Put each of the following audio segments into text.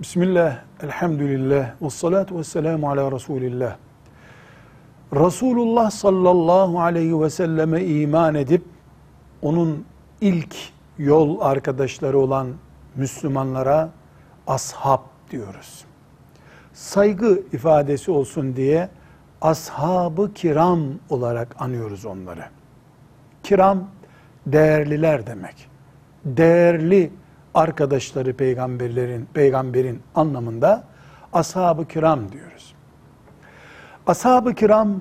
Bismillah, elhamdülillah, ve salatu ve selamu ala Resulillah. Resulullah sallallahu aleyhi ve selleme iman edip, onun ilk yol arkadaşları olan Müslümanlara ashab diyoruz. Saygı ifadesi olsun diye ashab-ı kiram olarak anıyoruz onları. Kiram değerliler demek. Değerli arkadaşları peygamberlerin peygamberin anlamında ashab-ı kiram diyoruz. Ashab-ı kiram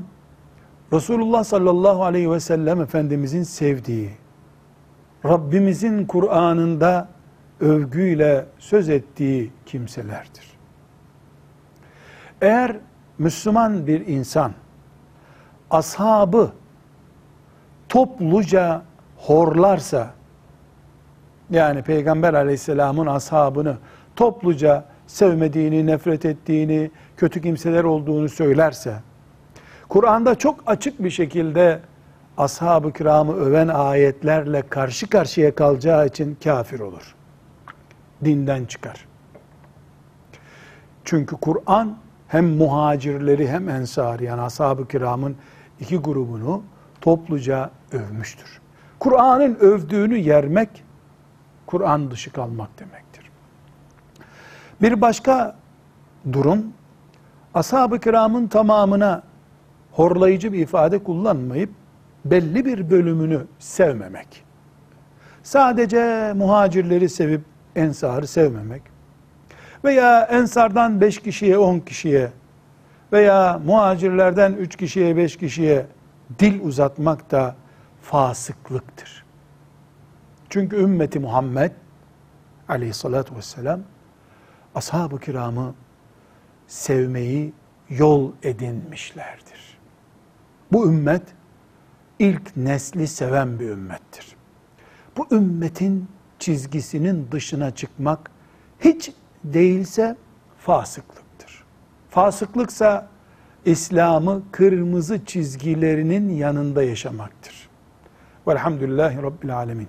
Resulullah sallallahu aleyhi ve sellem Efendimizin sevdiği, Rabbimizin Kur'an'ında övgüyle söz ettiği kimselerdir. Eğer Müslüman bir insan ashabı topluca horlarsa, yani Peygamber aleyhisselamın ashabını topluca sevmediğini, nefret ettiğini, kötü kimseler olduğunu söylerse, Kur'an'da çok açık bir şekilde ashab-ı kiramı öven ayetlerle karşı karşıya kalacağı için kafir olur. Dinden çıkar. Çünkü Kur'an hem muhacirleri hem ensar yani ashab-ı kiramın iki grubunu topluca övmüştür. Kur'an'ın övdüğünü yermek, Kur'an dışı kalmak demektir. Bir başka durum, ashab-ı kiramın tamamına horlayıcı bir ifade kullanmayıp, belli bir bölümünü sevmemek. Sadece muhacirleri sevip ensarı sevmemek. Veya ensardan beş kişiye, on kişiye veya muhacirlerden üç kişiye, beş kişiye dil uzatmak da fasıklıktır. Çünkü ümmeti Muhammed aleyhissalatü vesselam ashab-ı kiramı sevmeyi yol edinmişlerdir. Bu ümmet ilk nesli seven bir ümmettir. Bu ümmetin çizgisinin dışına çıkmak hiç değilse fasıklıktır. Fasıklıksa İslam'ı kırmızı çizgilerinin yanında yaşamaktır. Velhamdülillahi Rabbil Alemin.